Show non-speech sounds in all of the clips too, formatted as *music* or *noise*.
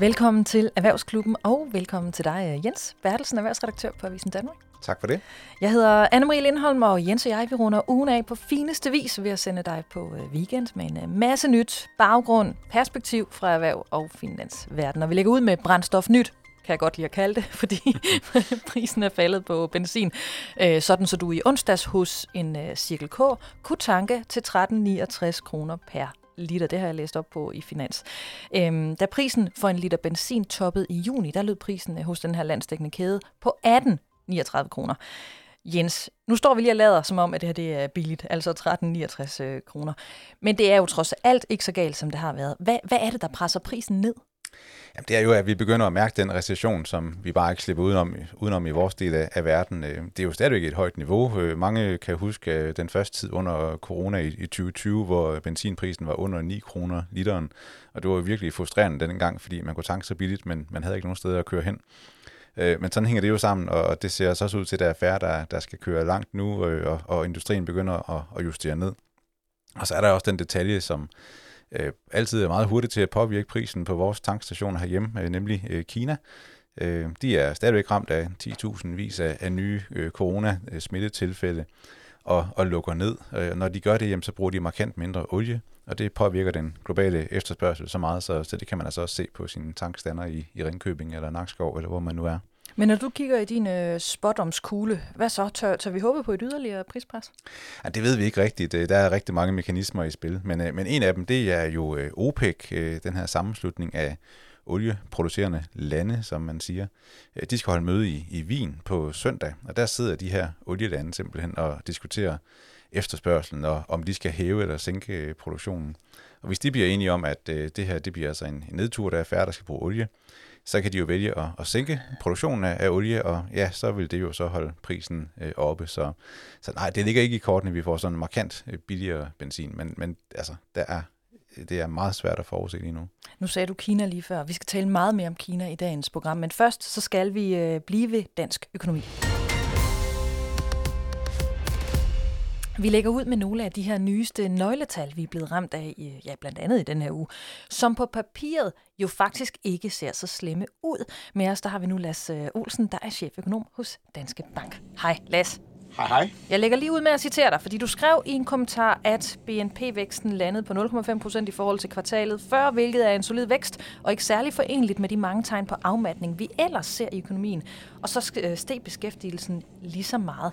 Velkommen til Erhvervsklubben, og velkommen til dig, Jens Bertelsen, erhvervsredaktør på Avisen Danmark. Tak for det. Jeg hedder Anne-Marie Lindholm, og Jens og jeg vi runder ugen af på fineste vis ved at sende dig på øh, weekend med en øh, masse nyt, baggrund, perspektiv fra erhverv og finansverden. Og vi lægger ud med brændstof nyt, kan jeg godt lide at kalde det, *laughs* fordi *laughs* prisen er faldet på benzin. Øh, sådan så du i onsdags hos en Cirkel K kunne tanke til 13,69 kroner per liter. Det har jeg læst op på i Finans. Øhm, da prisen for en liter benzin toppede i juni, der lød prisen øh, hos den her landsdækkende kæde på 18,39 kroner. Jens, nu står vi lige og lader som om, at det her det er billigt, altså 13,69 øh, kroner. Men det er jo trods alt ikke så galt, som det har været. Hvad, hvad er det, der presser prisen ned? Jamen, det er jo, at vi begynder at mærke den recession, som vi bare ikke slipper udenom, udenom i vores del af, af verden. Øh, det er jo stadigvæk et højt niveau. Øh, mange kan huske øh, den første tid under corona i, i 2020, hvor benzinprisen var under 9 kroner literen. Og det var virkelig frustrerende dengang, fordi man kunne tanke så billigt, men man havde ikke nogen steder at køre hen. Men sådan hænger det jo sammen, og det ser så også ud til, at der er færre, der, der skal køre langt nu, og, og industrien begynder at, at justere ned. Og så er der også den detalje, som øh, altid er meget hurtigt til at påvirke prisen på vores tankstationer herhjemme, øh, nemlig øh, Kina. Øh, de er stadigvæk ramt af 10.000 vis af, af nye øh, corona-smittetilfælde øh, og, og lukker ned. Øh, når de gør det, jamen, så bruger de markant mindre olie, og det påvirker den globale efterspørgsel så meget, så, så det kan man altså også se på sine tankstander i, i Ringkøbing eller Nakskov, eller hvor man nu er. Men når du kigger i din øh, spotomskugle, hvad så? Tør, tør vi håbe på et yderligere prispres? Ja, det ved vi ikke rigtigt. Øh, der er rigtig mange mekanismer i spil. Men, øh, men en af dem, det er jo øh, OPEC, øh, den her sammenslutning af olieproducerende lande, som man siger. Øh, de skal holde møde i, i Wien på søndag, og der sidder de her olielande simpelthen og diskuterer efterspørgselen, og om de skal hæve eller sænke øh, produktionen. Og hvis de bliver enige om, at øh, det her det bliver altså en, en nedtur, der er færre, der skal bruge olie, så kan de jo vælge at, at sænke produktionen af, af olie, og ja, så vil det jo så holde prisen øh, oppe. Så, så nej, det ligger ikke i kortene, at vi får sådan markant øh, billigere benzin, men, men altså, der er det er meget svært at forudse lige nu. Nu sagde du Kina lige før. Vi skal tale meget mere om Kina i dagens program, men først så skal vi øh, blive ved dansk økonomi. Vi lægger ud med nogle af de her nyeste nøgletal, vi er blevet ramt af, ja, blandt andet i den her uge, som på papiret jo faktisk ikke ser så slemme ud. Med os der har vi nu Lars øh, Olsen, der er cheføkonom hos Danske Bank. Hej Lars. Hej hej. Jeg lægger lige ud med at citere dig, fordi du skrev i en kommentar, at BNP-væksten landede på 0,5 procent i forhold til kvartalet før, hvilket er en solid vækst, og ikke særlig forenligt med de mange tegn på afmatning, vi ellers ser i økonomien. Og så øh, steg beskæftigelsen lige så meget.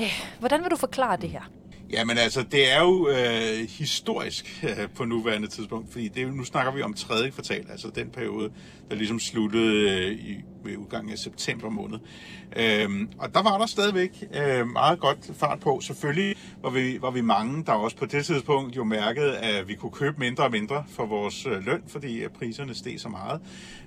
Øh, hvordan vil du forklare det her? Jamen altså, det er jo øh, historisk øh, på nuværende tidspunkt, fordi det nu snakker vi om tredje kvartal, altså den periode, der ligesom sluttede øh, i, ved udgangen af september måned. Øhm, og der var der stadigvæk øh, meget godt fart på. Selvfølgelig var vi, var vi mange, der også på det tidspunkt jo mærkede, at vi kunne købe mindre og mindre for vores øh, løn, fordi øh, priserne steg så meget.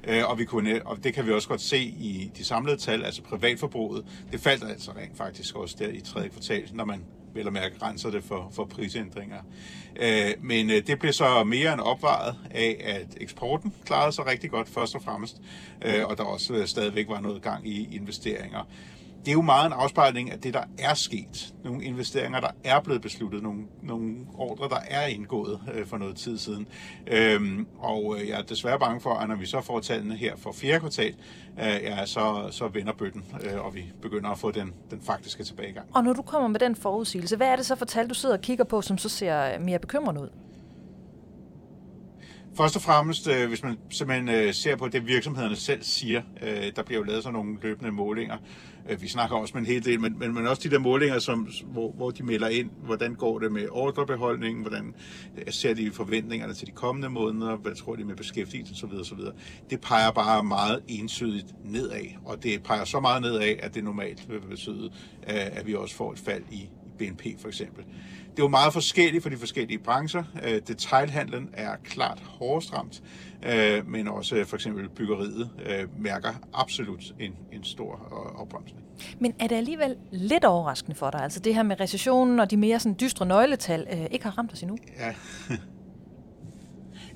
Øh, og, vi kunne, øh, og det kan vi også godt se i de samlede tal, altså privatforbruget. Det faldt altså rent faktisk også der i tredje kvartal, når man vel at mærke grænser det for, for prisændringer. Øh, men øh, det blev så mere end opvejet af, at eksporten klarede sig rigtig godt først og fremmest, øh, og der også øh, stadigvæk var noget gang i investeringer det er jo meget en afspejling af det, der er sket. Nogle investeringer, der er blevet besluttet, nogle, nogle ordre, der er indgået øh, for noget tid siden. Øhm, og øh, jeg er desværre bange for, at når vi så får tallene her for fjerde kvartal, øh, ja, så, så vender bøtten, øh, og vi begynder at få den, den faktiske tilbagegang. Og når du kommer med den forudsigelse, hvad er det så for tal, du sidder og kigger på, som så ser mere bekymrende ud? Først og fremmest, øh, hvis man simpelthen øh, ser på det, virksomhederne selv siger, øh, der bliver jo lavet sådan nogle løbende målinger. Øh, vi snakker også med en hel del, men, men, men også de der målinger, som, hvor, hvor de melder ind, hvordan går det med ordrebeholdningen, hvordan øh, ser de forventningerne til de kommende måneder, hvad tror de med beskæftigelse osv. osv. Det peger bare meget entydigt nedad, og det peger så meget nedad, at det normalt vil betyde, øh, at vi også får et fald i BNP for eksempel. Det er jo meget forskelligt for de forskellige brancher. Øh, detailhandlen er klart hårdest ramt, øh, men også for eksempel byggeriet øh, mærker absolut en, en stor opbremsning. Men er det alligevel lidt overraskende for dig, altså det her med recessionen og de mere sådan dystre nøgletal ikke har ramt os endnu? Ja. *laughs*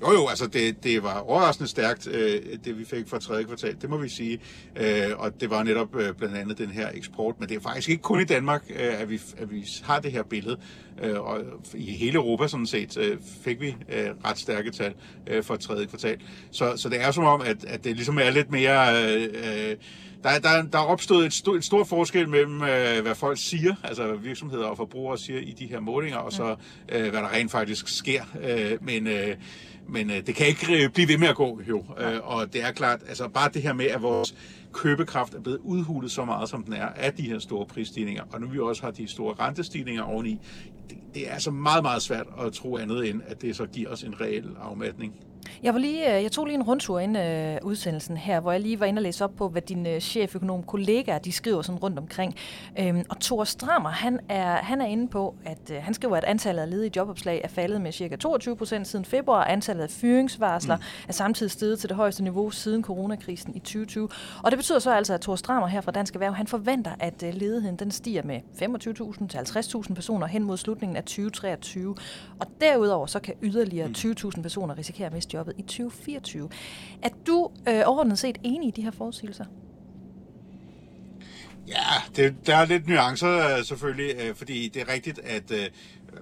Jo jo, altså det, det var overraskende stærkt, øh, det vi fik fra tredje kvartal, det må vi sige. Øh, og det var netop øh, blandt andet den her eksport, men det er faktisk ikke kun i Danmark, øh, at, vi, at vi har det her billede. Øh, og i hele Europa sådan set øh, fik vi øh, ret stærke tal øh, for tredje kvartal. Så, så det er som om, at, at det ligesom er lidt mere... Øh, øh, der, der, der er opstået et, st- et stort forskel mellem, øh, hvad folk siger, altså virksomheder og forbrugere siger i de her målinger, og så øh, hvad der rent faktisk sker. Øh, men øh, men øh, det kan ikke øh, blive ved med at gå, jo. Øh, og det er klart, altså bare det her med, at vores købekraft er blevet udhulet så meget, som den er, af de her store prisstigninger, og nu vi også har de store rentestigninger oveni, det, det er altså meget, meget svært at tro andet end, at det så giver os en reel afmatning. Jeg, var lige, øh, jeg tog lige en rundtur ind øh, udsendelsen her, hvor jeg lige var inde og læse op på, hvad dine øh, cheføkonom kollegaer de skriver sådan rundt omkring. Øhm, og Thor Strammer, han er, han er inde på, at øh, han skriver, at antallet af ledige jobopslag er faldet med ca. 22 procent siden februar. Antallet af fyringsvarsler mm. er samtidig steget til det højeste niveau siden coronakrisen i 2020. Og det betyder så altså, at Thor Strammer her fra Dansk Erhverv, han forventer, at øh, ledigheden den stiger med 25.000 til 50.000 personer hen mod slutningen af 2023. Og derudover så kan yderligere 20.000 mm. personer risikere at miste jobbet i 2024. Er du øh, overordnet set enig i de her forudsigelser? Ja, det, der er lidt nuancer øh, selvfølgelig, øh, fordi det er rigtigt, at øh,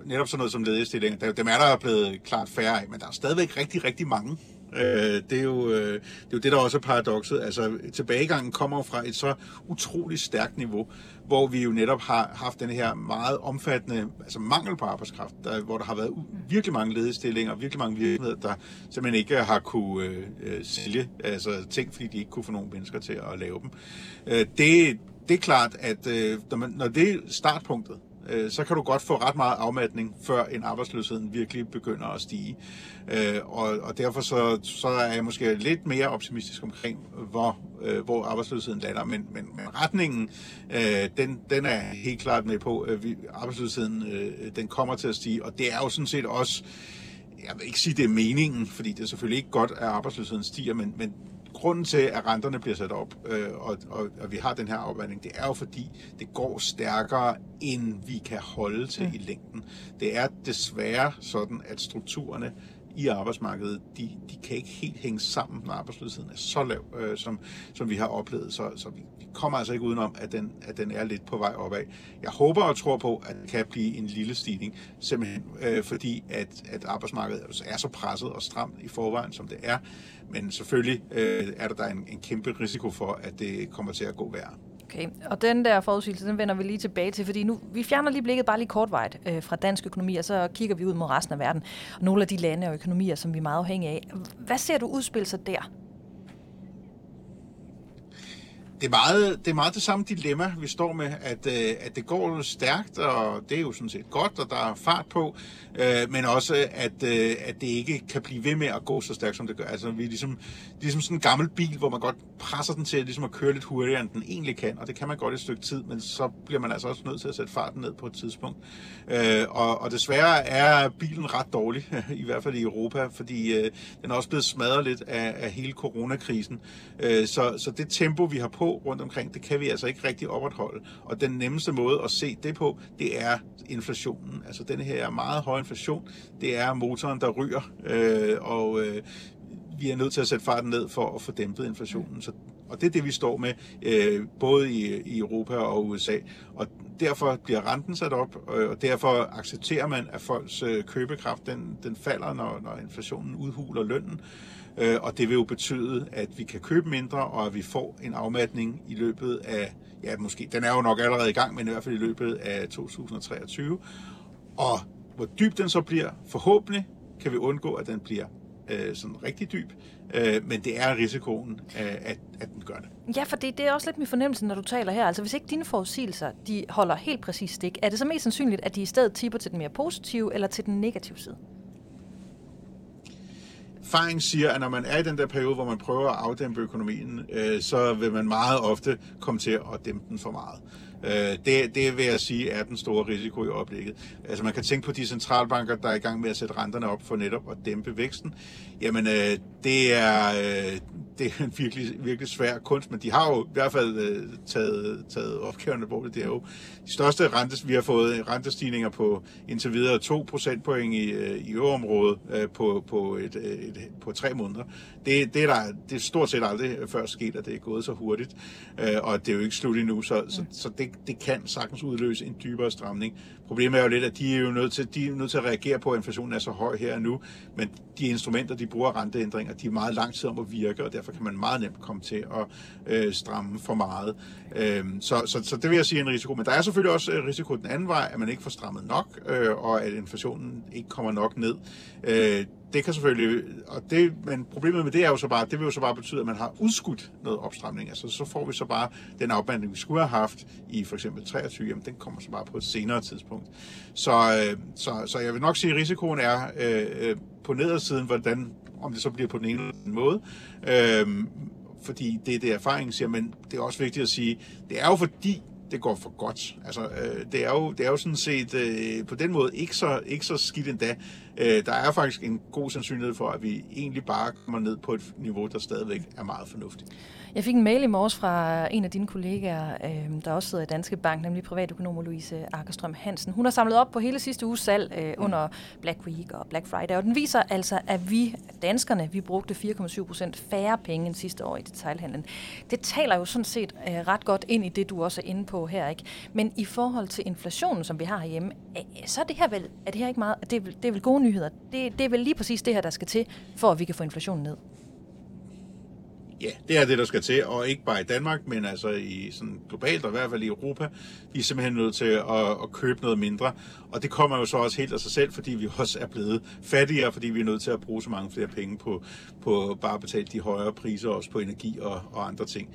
netop sådan noget som ledigestilling, der, dem er der blevet klart færre af, men der er stadigvæk rigtig, rigtig mange. Øh, det, er jo, øh, det er jo det, der også er paradokset. Altså, tilbagegangen kommer fra et så utroligt stærkt niveau, hvor vi jo netop har haft den her meget omfattende altså mangel på arbejdskraft, der, hvor der har været virkelig mange ledige og virkelig mange virksomheder, der simpelthen ikke har kunne øh, øh, sælge altså ting, fordi de ikke kunne få nogle mennesker til at lave dem. Øh, det, det er klart, at øh, når, man, når det er startpunktet, øh, så kan du godt få ret meget afmatning, før en arbejdsløsheden virkelig begynder at stige. Øh, og, og derfor så, så er jeg måske lidt mere optimistisk omkring, hvor, øh, hvor arbejdsløsheden lander. Men, men, men retningen, øh, den, den er helt klart med på. Øh, vi, arbejdsløsheden, øh, den kommer til at stige, og det er jo sådan set også jeg vil ikke sige, det er meningen, fordi det er selvfølgelig ikke godt, at arbejdsløsheden stiger, men, men grunden til, at renterne bliver sat op, øh, og, og, og vi har den her afvandring, det er jo fordi, det går stærkere, end vi kan holde til mm. i længden. Det er desværre sådan, at strukturerne i arbejdsmarkedet, de, de kan ikke helt hænge sammen, når arbejdsløsheden er så lav, øh, som, som vi har oplevet. Så, så vi, vi kommer altså ikke udenom, at den, at den er lidt på vej opad. Jeg håber og tror på, at det kan blive en lille stigning, simpelthen øh, fordi, at, at arbejdsmarkedet er så presset og stramt i forvejen, som det er. Men selvfølgelig øh, er der, der en, en kæmpe risiko for, at det kommer til at gå værre. Okay, og den der forudsigelse, den vender vi lige tilbage til, fordi nu, vi fjerner lige blikket bare lige kortvejt øh, fra dansk økonomi, og så kigger vi ud mod resten af verden, og nogle af de lande og økonomier, som vi er meget afhængige af. Hvad ser du udspille sig der? Det er, meget, det er meget det samme dilemma, vi står med, at, øh, at det går stærkt, og det er jo sådan set godt, og der er fart på, øh, men også, at, øh, at det ikke kan blive ved med at gå så stærkt, som det gør. Altså, vi er ligesom, ligesom sådan en gammel bil, hvor man godt presser den til ligesom at køre lidt hurtigere, end den egentlig kan, og det kan man godt et stykke tid, men så bliver man altså også nødt til at sætte farten ned på et tidspunkt. Øh, og, og desværre er bilen ret dårlig, *laughs* i hvert fald i Europa, fordi øh, den er også blevet smadret lidt af, af hele coronakrisen. Øh, så, så det tempo, vi har på rundt omkring, det kan vi altså ikke rigtig opretholde. Og den nemmeste måde at se det på, det er inflationen. Altså den her meget høje inflation, det er motoren, der ryger, øh, og øh, vi er nødt til at sætte farten ned for at få dæmpet inflationen. Så, og det er det, vi står med, øh, både i, i Europa og USA. Og derfor bliver renten sat op, øh, og derfor accepterer man, at folks øh, købekraft den, den falder, når, når inflationen udhuler lønnen. Øh, Øh, og det vil jo betyde, at vi kan købe mindre, og at vi får en afmatning i løbet af, ja måske, den er jo nok allerede i gang, men i hvert fald i løbet af 2023. Og hvor dyb den så bliver, forhåbentlig kan vi undgå, at den bliver øh, sådan rigtig dyb, øh, men det er risikoen, øh, at, at den gør det. Ja, for det, det er også lidt min fornemmelse, når du taler her. Altså hvis ikke dine forudsigelser, de holder helt præcis stik, er det så mest sandsynligt, at de i stedet tipper til den mere positive eller til den negative side? Erfaring siger, at når man er i den der periode, hvor man prøver at afdæmpe økonomien, øh, så vil man meget ofte komme til at dæmpe den for meget. Øh, det, det vil jeg sige er den store risiko i øjeblikket. Altså man kan tænke på de centralbanker, der er i gang med at sætte renterne op for netop at dæmpe væksten. Jamen øh, det er, øh, *laughs* det er en virkelig, virkelig svær kunst, men de har jo i hvert fald øh, taget, taget opgaverne på det. Det er jo de største rentes, vi har fået rentestigninger på indtil videre 2 procentpoint i, øh, i øvrigt øh, på, på, et, øh, et, på tre måneder. Det, det, er der, det er stort set aldrig før sket, at det er gået så hurtigt, øh, og det er jo ikke slut endnu, så, så, så det, det kan sagtens udløse en dybere stramning. Problemet er jo lidt, at de er jo nødt til, de er nødt til at reagere på, at inflationen er så høj her og nu, men de instrumenter, de bruger renteændringer, de er meget lang tid om at virke, og derfor kan man meget nemt komme til at øh, stramme for meget. Øh, så, så, så det vil jeg sige er en risiko. Men der er selvfølgelig også øh, risiko den anden vej, at man ikke får strammet nok, øh, og at inflationen ikke kommer nok ned. Øh, det kan selvfølgelig, og det, men problemet med det er jo så bare, det vil jo så bare betyde, at man har udskudt noget opstramning. Altså så får vi så bare den afbanding, vi skulle have haft i for eksempel 23, jamen den kommer så bare på et senere tidspunkt. Så, øh, så, så jeg vil nok sige, at risikoen er øh, øh på nedersiden, hvordan, om det så bliver på den ene eller anden måde. Øh, fordi det er det, erfaringen siger, men det er også vigtigt at sige, det er jo fordi, det går for godt. Altså, øh, det, er jo, det er jo sådan set øh, på den måde ikke så, ikke så skidt endda. Øh, der er faktisk en god sandsynlighed for, at vi egentlig bare kommer ned på et niveau, der stadigvæk er meget fornuftigt. Jeg fik en mail i morges fra en af dine kollegaer, øh, der også sidder i Danske Bank, nemlig privatøkonom Louise Akkerstrøm Hansen. Hun har samlet op på hele sidste uges salg øh, under Black Week og Black Friday, og den viser altså, at vi danskerne, vi brugte 4,7 procent færre penge end sidste år i detailhandlen. Det taler jo sådan set øh, ret godt ind i det, du også er inde på her, ikke? Men i forhold til inflationen, som vi har herhjemme, så er det her vel, er det her ikke meget, det er, det er vel gode nyheder. Det, det er vel lige præcis det her, der skal til, for at vi kan få inflationen ned. Ja, det er det, der skal til, og ikke bare i Danmark, men altså i sådan globalt, og i hvert fald i Europa. Vi er simpelthen nødt til at, at købe noget mindre, og det kommer jo så også helt af sig selv, fordi vi også er blevet fattigere, fordi vi er nødt til at bruge så mange flere penge på, på bare at betale de højere priser, også på energi og, og andre ting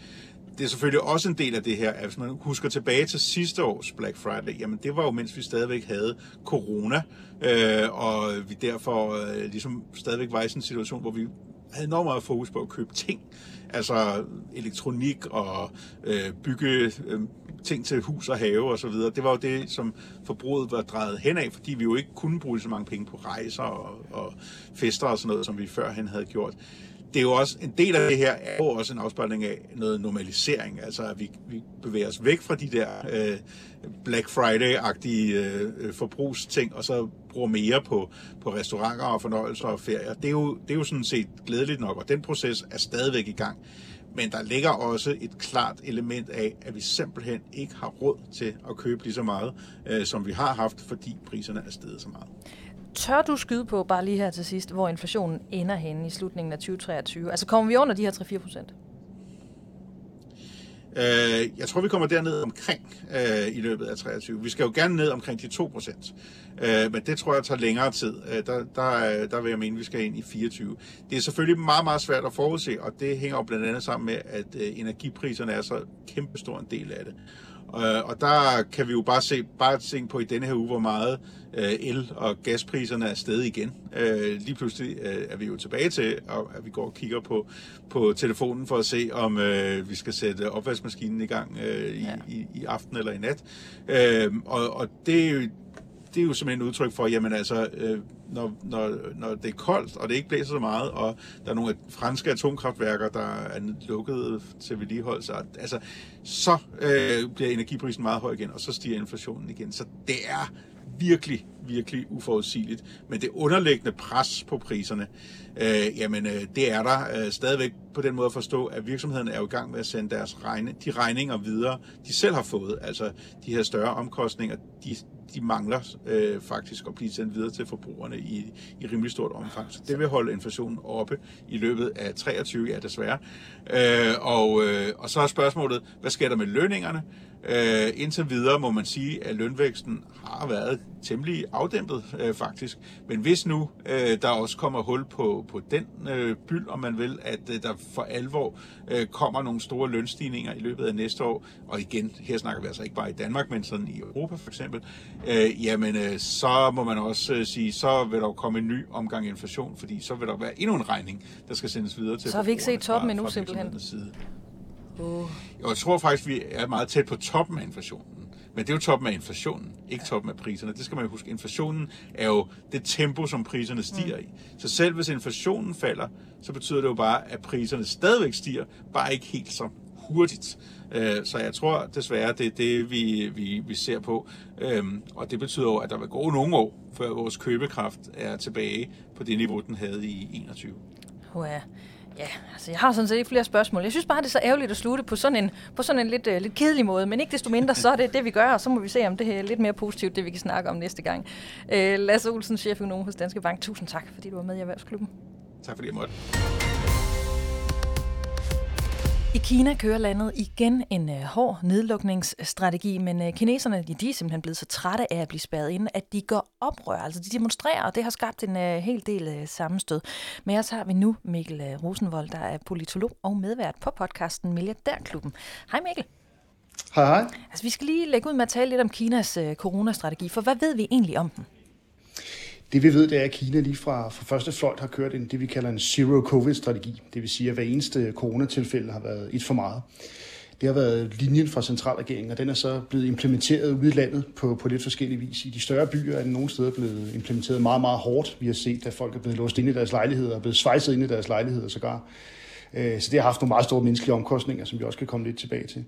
det er selvfølgelig også en del af det her, at hvis man husker tilbage til sidste års Black Friday, jamen det var jo mens vi stadigvæk havde corona, øh, og vi derfor øh, ligesom stadigvæk var i sådan en situation, hvor vi havde enormt meget fokus på at købe ting, altså elektronik og øh, bygge øh, ting til hus og have og så videre. Det var jo det, som forbruget var drejet hen af, fordi vi jo ikke kunne bruge så mange penge på rejser og, og fester og sådan noget, som vi førhen havde gjort det er jo også, en del af det her er jo også en afspejling af noget normalisering, altså at vi, vi bevæger os væk fra de der øh, Black Friday-agtige øh, forbrugsting, og så bruger mere på, på restauranter og fornøjelser og ferier. Det er, jo, det er jo sådan set glædeligt nok, og den proces er stadigvæk i gang. Men der ligger også et klart element af, at vi simpelthen ikke har råd til at købe lige så meget, øh, som vi har haft, fordi priserne er steget så meget. Tør du skyde på, bare lige her til sidst, hvor inflationen ender henne i slutningen af 2023? Altså kommer vi under de her 3-4 procent? Øh, jeg tror, vi kommer derned omkring øh, i løbet af 23. Vi skal jo gerne ned omkring de 2 procent. Øh, men det tror jeg tager længere tid. Øh, der, der, der vil jeg mene, at vi skal ind i 24. Det er selvfølgelig meget, meget svært at forudse, og det hænger jo blandt andet sammen med, at øh, energipriserne er så kæmpestor en del af det. Øh, og der kan vi jo bare se, bare se på i denne her uge, hvor meget øh, el- og gaspriserne er steget igen. Øh, lige pludselig øh, er vi jo tilbage til, at vi går og kigger på, på telefonen for at se, om øh, vi skal sætte opvaskemaskinen i gang øh, i, ja. i, i aften eller i nat. Øh, og, og det er jo det er jo simpelthen et udtryk for, jamen altså, øh, når, når, når det er koldt, og det ikke blæser så meget, og der er nogle franske atomkraftværker, der er lukket til vedligeholdelse, altså, så øh, bliver energiprisen meget høj igen, og så stiger inflationen igen. Så det er virkelig, virkelig uforudsigeligt. Men det underliggende pres på priserne, øh, jamen øh, det er der øh, stadigvæk på den måde at forstå, at virksomhederne er jo i gang med at sende deres regne, de regninger videre, de selv har fået, altså de her større omkostninger, de, de mangler øh, faktisk at blive sendt videre til forbrugerne i, i rimelig stort omfang. Så det vil holde inflationen oppe i løbet af 23, ja desværre. Øh, og, øh, og så er spørgsmålet, hvad sker der med lønningerne? Øh, indtil videre må man sige, at lønvæksten har været temmelig afdæmpet øh, faktisk. Men hvis nu øh, der også kommer hul på, på den øh, byld, om man vil, at øh, der for alvor øh, kommer nogle store lønstigninger i løbet af næste år, og igen, her snakker vi altså ikke bare i Danmark, men sådan i Europa for eksempel, øh, jamen øh, så må man også øh, sige, så vil der komme en ny omgang inflation, fordi så vil der være endnu en regning, der skal sendes videre til Så har vi ikke set toppen endnu simpelthen. Side. Uh. Jeg tror faktisk, vi er meget tæt på toppen af inflationen. Men det er jo toppen af inflationen, ikke toppen af priserne. Det skal man jo huske. Inflationen er jo det tempo, som priserne stiger i. Så selv hvis inflationen falder, så betyder det jo bare, at priserne stadigvæk stiger, bare ikke helt så hurtigt. Øh, så jeg tror desværre, det er det, vi, vi, vi ser på. Øhm, og det betyder jo, at der vil gå nogle år, før vores købekraft er tilbage på det niveau, den havde i 21. Ja. Ja, altså jeg har sådan set ikke flere spørgsmål. Jeg synes bare, det er så ærgerligt at slutte på sådan en, på sådan en lidt, uh, lidt kedelig måde, men ikke desto mindre, så er det det, vi gør, og så må vi se, om det her er lidt mere positivt, det vi kan snakke om næste gang. Uh, Lasse Olsen, cheføkonom hos Danske Bank, tusind tak, fordi du var med i Erhvervsklubben. Tak fordi jeg måtte. I Kina kører landet igen en uh, hård nedlukningsstrategi, men uh, kineserne de, er simpelthen blevet så trætte af at blive spærret ind, at de går oprør. Altså de demonstrerer, og det har skabt en uh, hel del sammenstød. Men os har vi nu Mikkel Rosenvold, der er politolog og medvært på podcasten Milliardærklubben. Hej Mikkel. Hej hej. Altså vi skal lige lægge ud med at tale lidt om Kinas coronastrategi, for hvad ved vi egentlig om den? Det vi ved, det er, at Kina lige fra, fra første fløjt har kørt en, det, vi kalder en zero-covid-strategi. Det vil sige, at hver eneste coronatilfælde har været et for meget. Det har været linjen fra centralregeringen, og den er så blevet implementeret ude i landet på, på lidt forskellige vis. I de større byer er den nogle steder blevet implementeret meget, meget hårdt. Vi har set, at folk er blevet låst ind i deres lejligheder og blevet svejset ind i deres lejligheder sågar. Øh, så det har haft nogle meget store menneskelige omkostninger, som vi også kan komme lidt tilbage til.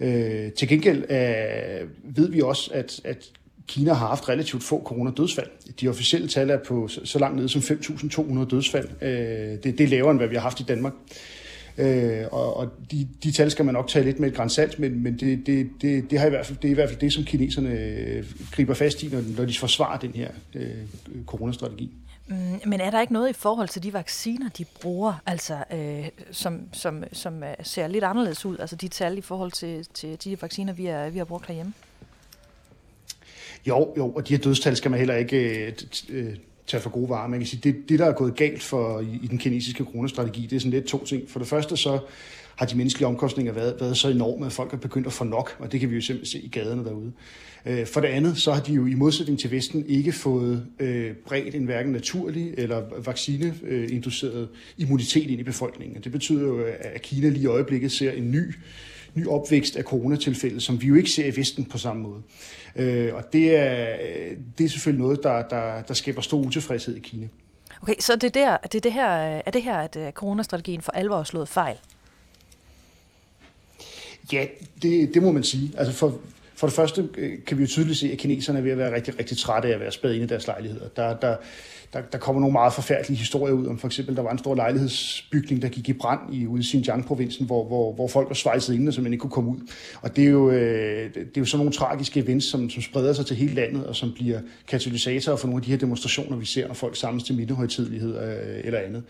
Øh, til gengæld øh, ved vi også, at, at Kina har haft relativt få coronadødsfald. De officielle tal er på så langt nede som 5.200 dødsfald. Øh, det, det er lavere, end hvad vi har haft i Danmark. Øh, og og de, de tal skal man nok tage lidt med et grænsalt, men, men det, det, det, det, har i hvert fald, det er i hvert fald det, som kineserne øh, griber fast i, når, når de forsvarer den her øh, coronastrategi. Mm, men er der ikke noget i forhold til de vacciner, de bruger, altså øh, som, som, som øh, ser lidt anderledes ud, altså de tal i forhold til, til de vacciner, vi, er, vi har brugt herhjemme? Jo, jo, og de her dødstal skal man heller ikke øh, øh, tage for gode varer. Man kan sige, det, det der er gået galt for i, i den kinesiske coronastrategi, det er sådan lidt to ting. For det første så har de menneskelige omkostninger været, været så enorme, at folk er begyndt at få nok, og det kan vi jo simpelthen se i gaderne derude. Øh, for det andet, så har de jo i modsætning til Vesten ikke fået øh, bredt en hverken naturlig eller vaccineinduceret immunitet ind i befolkningen. Det betyder jo, at Kina lige i øjeblikket ser en ny ny opvækst af coronatilfælde, som vi jo ikke ser i Vesten på samme måde. Øh, og det er, det er selvfølgelig noget, der, der, der skaber stor utilfredshed i Kina. Okay, så det er, der, det er, det her, er det her, at øh, coronastrategien for alvor har slået fejl? Ja, det, det må man sige. Altså for, for det første øh, kan vi jo tydeligt se, at kineserne er ved at være rigtig, rigtig trætte af at være spadet ind i deres lejligheder. Der, der, der, der kommer nogle meget forfærdelige historier ud om for eksempel, der var en stor lejlighedsbygning, der gik i brand i ude i Xinjiang-provincen, hvor, hvor, hvor folk var svejset inde, så man ikke kunne komme ud. Og det er jo, øh, det er jo sådan nogle tragiske events, som, som spreder sig til hele landet, og som bliver katalysatorer for nogle af de her demonstrationer, vi ser, når folk samles til mindehøjtidlighed øh, eller andet.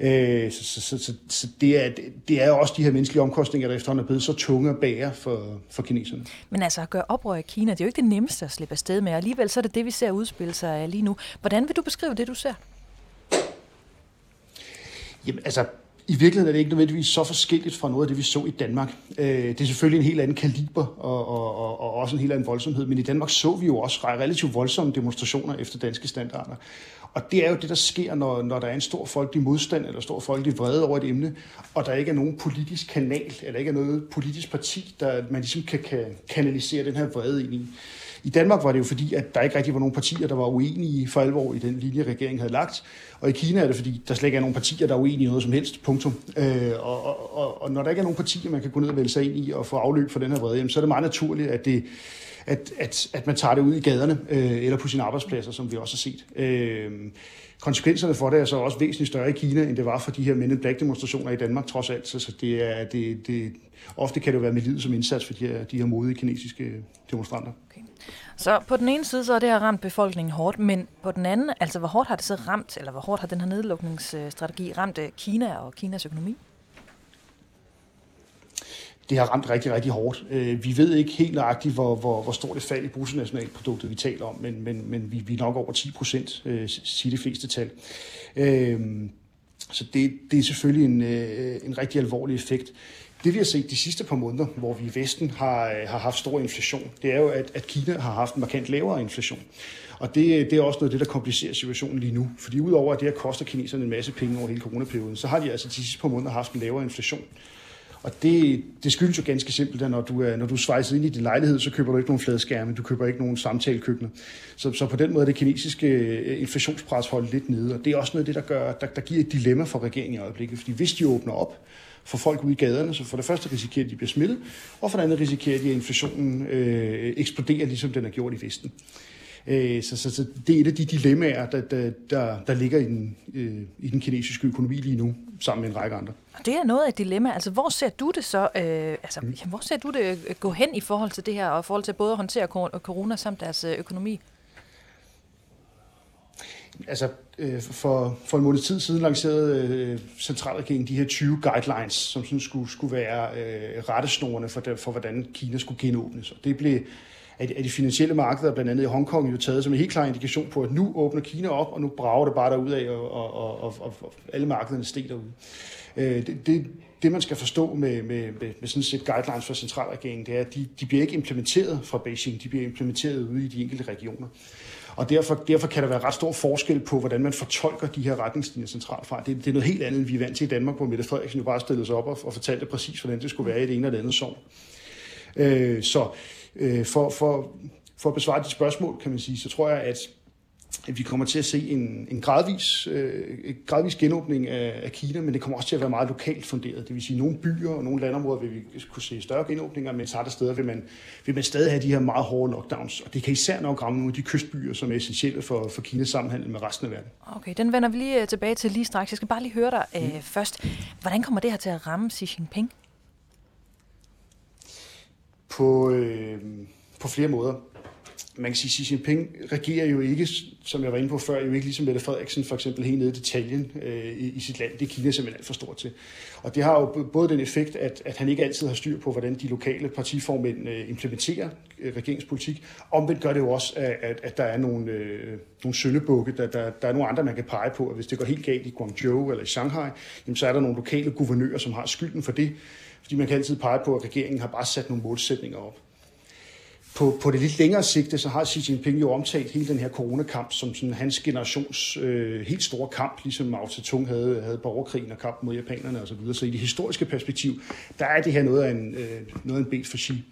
Mm. Øh, så så, så, så, så det, er, det er også de her menneskelige omkostninger, der efterhånden er blevet så tunge at bære for, for kineserne. Men altså at gøre oprør i Kina, det er jo ikke det nemmeste at slippe afsted med, og alligevel så er det det, vi ser udspille sig lige nu. Hvordan vil du beskrive det, du ser? Jamen, altså, i virkeligheden er det ikke nødvendigvis så forskelligt fra noget af det, vi så i Danmark. Øh, det er selvfølgelig en helt anden kaliber og, og, og, og også en helt anden voldsomhed, men i Danmark så vi jo også relativt voldsomme demonstrationer efter danske standarder. Og det er jo det, der sker, når, når der er en stor folkelig modstand eller stor folkelig vrede over et emne, og der ikke er nogen politisk kanal, eller ikke er noget politisk parti, der man ligesom kan, kan kanalisere den her vrede ind i. I Danmark var det jo fordi, at der ikke rigtig var nogen partier, der var uenige for alvor i den linje, regeringen havde lagt. Og i Kina er det fordi, der slet ikke er nogen partier, der er uenige i noget som helst. Punktum. Øh, og, og, og når der ikke er nogen partier, man kan gå ned og vælge sig ind i og få afløb for den her vrede, så er det meget naturligt, at det, at, at, at man tager det ud i gaderne øh, eller på sine arbejdspladser, som vi også har set. Øh, konsekvenserne for det er så også væsentligt større i Kina, end det var for de her Men in Black demonstrationer i Danmark trods alt. Så det er, det, det, ofte kan det jo være med livet som indsats for de her, de her modige kinesiske demonstranter. Okay. Så på den ene side, så er det her ramt befolkningen hårdt, men på den anden, altså hvor hårdt har det så ramt, eller hvor hårdt har den her nedlukningsstrategi ramt øh, Kina og Kinas økonomi? Det har ramt rigtig, rigtig hårdt. Øh, vi ved ikke helt nøjagtigt, hvor, hvor, hvor stort et fald i bruttonationalproduktet vi taler om, men, men, men vi, vi er nok over 10 procent, øh, siger de fleste tal. Øh, så det, det er selvfølgelig en, en rigtig alvorlig effekt. Det vi har set de sidste par måneder, hvor vi i Vesten har, har haft stor inflation, det er jo, at, at Kina har haft en markant lavere inflation. Og det, det er også noget af det, der komplicerer situationen lige nu. Fordi udover at det her koster kineserne en masse penge over hele coronaperioden, så har de altså de sidste par måneder haft en lavere inflation. Og det, det skyldes jo ganske simpelt, at når du er, når du svejser ind i din lejlighed, så køber du ikke nogen fladskærme, du køber ikke nogen samtalekøkkener. Så, så på den måde er det kinesiske øh, inflationspres holdt lidt nede, og det er også noget af det, der, gør, der, der giver et dilemma for regeringen i øjeblikket. Fordi hvis de åbner op for folk ude i gaderne, så for det første risikerer de at blive smittet, og for det andet risikerer de, at inflationen øh, eksploderer, ligesom den har gjort i Vesten. Øh, så, så, så det er et af de dilemmaer, der, der, der, der ligger i den, øh, i den kinesiske økonomi lige nu, sammen med en række andre. Og det er noget af et dilemma. Altså, hvor ser du det så, øh, altså, mm. hvor ser du det øh, gå hen i forhold til det her, og i forhold til både at håndtere corona samt deres øh, økonomi? Altså, øh, for, for en måned tid siden lancerede øh, centralregeringen de her 20 guidelines, som sådan skulle, skulle være øh, rettesnorene for, for, hvordan Kina skulle genåbnes. Og det blev af de, af de finansielle markeder, blandt andet i Hongkong, jo taget som en helt klar indikation på, at nu åbner Kina op, og nu brager det bare derud af, og, og, og, og, og alle markederne steg derude. Øh, det, det, det, man skal forstå med, med, med, med sådan set guidelines fra centralregeringen, det er, at de, de bliver ikke implementeret fra Beijing, de bliver implementeret ude i de enkelte regioner. Og derfor, derfor kan der være ret stor forskel på, hvordan man fortolker de her retningslinjer centralt fra. Det, det er noget helt andet, end vi er vant til i Danmark, hvor Mette Frederiksen jo bare stillede sig op og, og fortalte præcis, hvordan det skulle være i det ene eller andet sovn. Øh, så øh, for, for, for at besvare de spørgsmål, kan man sige, så tror jeg, at vi kommer til at se en, en gradvis, øh, gradvis genåbning af, af Kina, men det kommer også til at være meget lokalt funderet. Det vil sige, at nogle byer og nogle landområder vil vi kunne se større genåbninger, men andre steder vil man, vil man stadig have de her meget hårde lockdowns. Og det kan især nok ramme nogle af de kystbyer, som er essentielle for, for Kinas sammenhandel med resten af verden. Okay, den vender vi lige øh, tilbage til lige straks. Jeg skal bare lige høre dig øh, mm. først. Hvordan kommer det her til at ramme Xi Jinping? På, øh, på flere måder man kan sige, Xi Jinping regerer jo ikke, som jeg var inde på før, jo ikke ligesom Mette Frederiksen for eksempel helt nede i detaljen øh, i, i sit land. Det er Kina simpelthen alt for stort til. Og det har jo både den effekt, at, at han ikke altid har styr på, hvordan de lokale partiformænd øh, implementerer øh, regeringspolitik. Omvendt gør det jo også, at, at, at der er nogle, øh, nogle søndebukke, der, der, der er nogle andre, man kan pege på, at hvis det går helt galt i Guangzhou eller i Shanghai, jamen, så er der nogle lokale guvernører, som har skylden for det. Fordi man kan altid pege på, at regeringen har bare sat nogle målsætninger op på, på det lidt længere sigte, så har Xi Jinping jo omtalt hele den her coronakamp som sådan hans generations øh, helt store kamp, ligesom Mao Zedong havde, havde borgerkrigen og kampen mod japanerne osv. Så, videre. så i det historiske perspektiv, der er det her noget af en, øh, noget af en bed for Xi.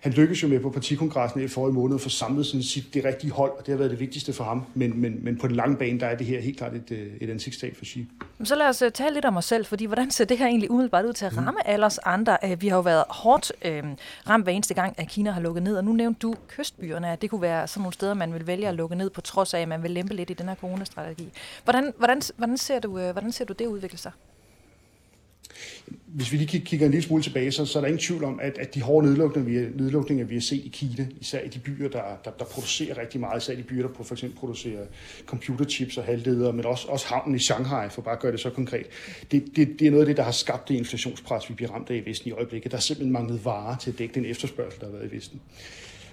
Han lykkedes jo med på partikongressen i forrige måned at få samlet sådan sit, det rigtige hold, og det har været det vigtigste for ham. Men, men, men på den lange bane, der er det her helt klart et, øh, et ansigtstab for Xi. Så lad os uh, tale lidt om os selv, fordi hvordan ser det her egentlig umiddelbart ud til at mm. ramme mm. alle os andre? Uh, vi har jo været hårdt uh, ramt hver eneste gang, at Kina har lukket ned, og nu nævnte du kystbyerne, at det kunne være sådan nogle steder, man vil vælge at lukke ned, på trods af, at man vil lempe lidt i den her coronastrategi. Hvordan, hvordan, hvordan, ser, du, hvordan ser du det udvikle sig? Hvis vi lige kigger en lille smule tilbage, så, så er der ingen tvivl om, at, at de hårde nedlukninger, vi, nedlukninger, vi har set i Kina, især i de byer, der, der, der producerer rigtig meget, især de byer, der for eksempel producerer computerchips og halvledere, men også, også havnen i Shanghai, for bare at gøre det så konkret. Det, det, det er noget af det, der har skabt det inflationspres, vi bliver ramt af i Vesten i øjeblikket. Der er simpelthen manglet varer til at dække den efterspørgsel, der har været i Vesten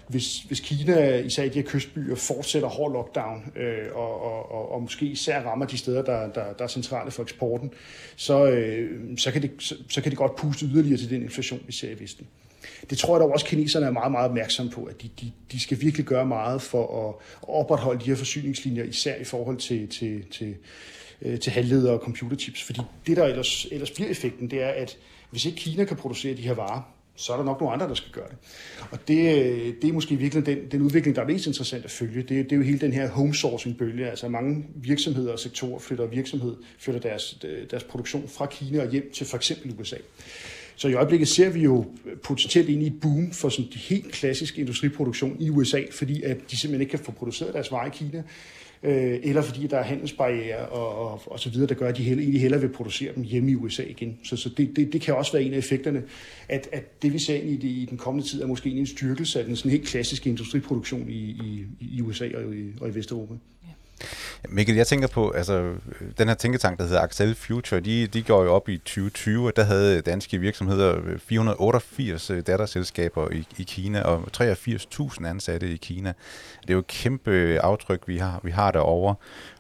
hvis, hvis Kina, især i de her kystbyer, fortsætter hård lockdown, øh, og, og, og, og måske især rammer de steder, der, der, der er centrale for eksporten, så, øh, så, kan det, så, så kan det godt puste yderligere til den inflation, vi ser i Vesten. Det tror jeg dog også, at kineserne er meget, meget opmærksomme på, at de, de, de skal virkelig gøre meget for at, at opretholde de her forsyningslinjer, især i forhold til, til, til, øh, til halvledere og computerchips. Fordi det, der ellers, ellers bliver effekten, det er, at hvis ikke Kina kan producere de her varer, så er der nok nogle andre, der skal gøre det. Og det, øh, det er måske virkelig den, den udvikling, der er mest interessant at følge. Det, det er jo hele den her homesourcing-bølge. Altså mange virksomheder og sektorer flytter virksomhed, flytter deres, øh, deres produktion fra Kina og hjem til for eksempel USA. Så i øjeblikket ser vi jo potentielt ind i et boom for sådan de helt klassiske industriproduktion i USA, fordi at de simpelthen ikke kan få produceret deres varer i Kina øh, eller fordi der er handelsbarriere og, og, og så videre, der gør, at de heller, egentlig hellere vil producere dem hjemme i USA igen. Så, så det, det, det kan også være en af effekterne, at, at det vi ser i, det, i den kommende tid er måske en styrkelse af den sådan helt klassiske industriproduktion i, i, i USA og i, og i Vesteuropa. Mikkel, jeg tænker på, altså den her tænketank, der hedder Axel Future, de, de går jo op i 2020, og der havde danske virksomheder øh, 488 øh, datterselskaber i, i Kina og 83.000 ansatte i Kina. Det er jo et kæmpe øh, aftryk, vi har, vi har derovre,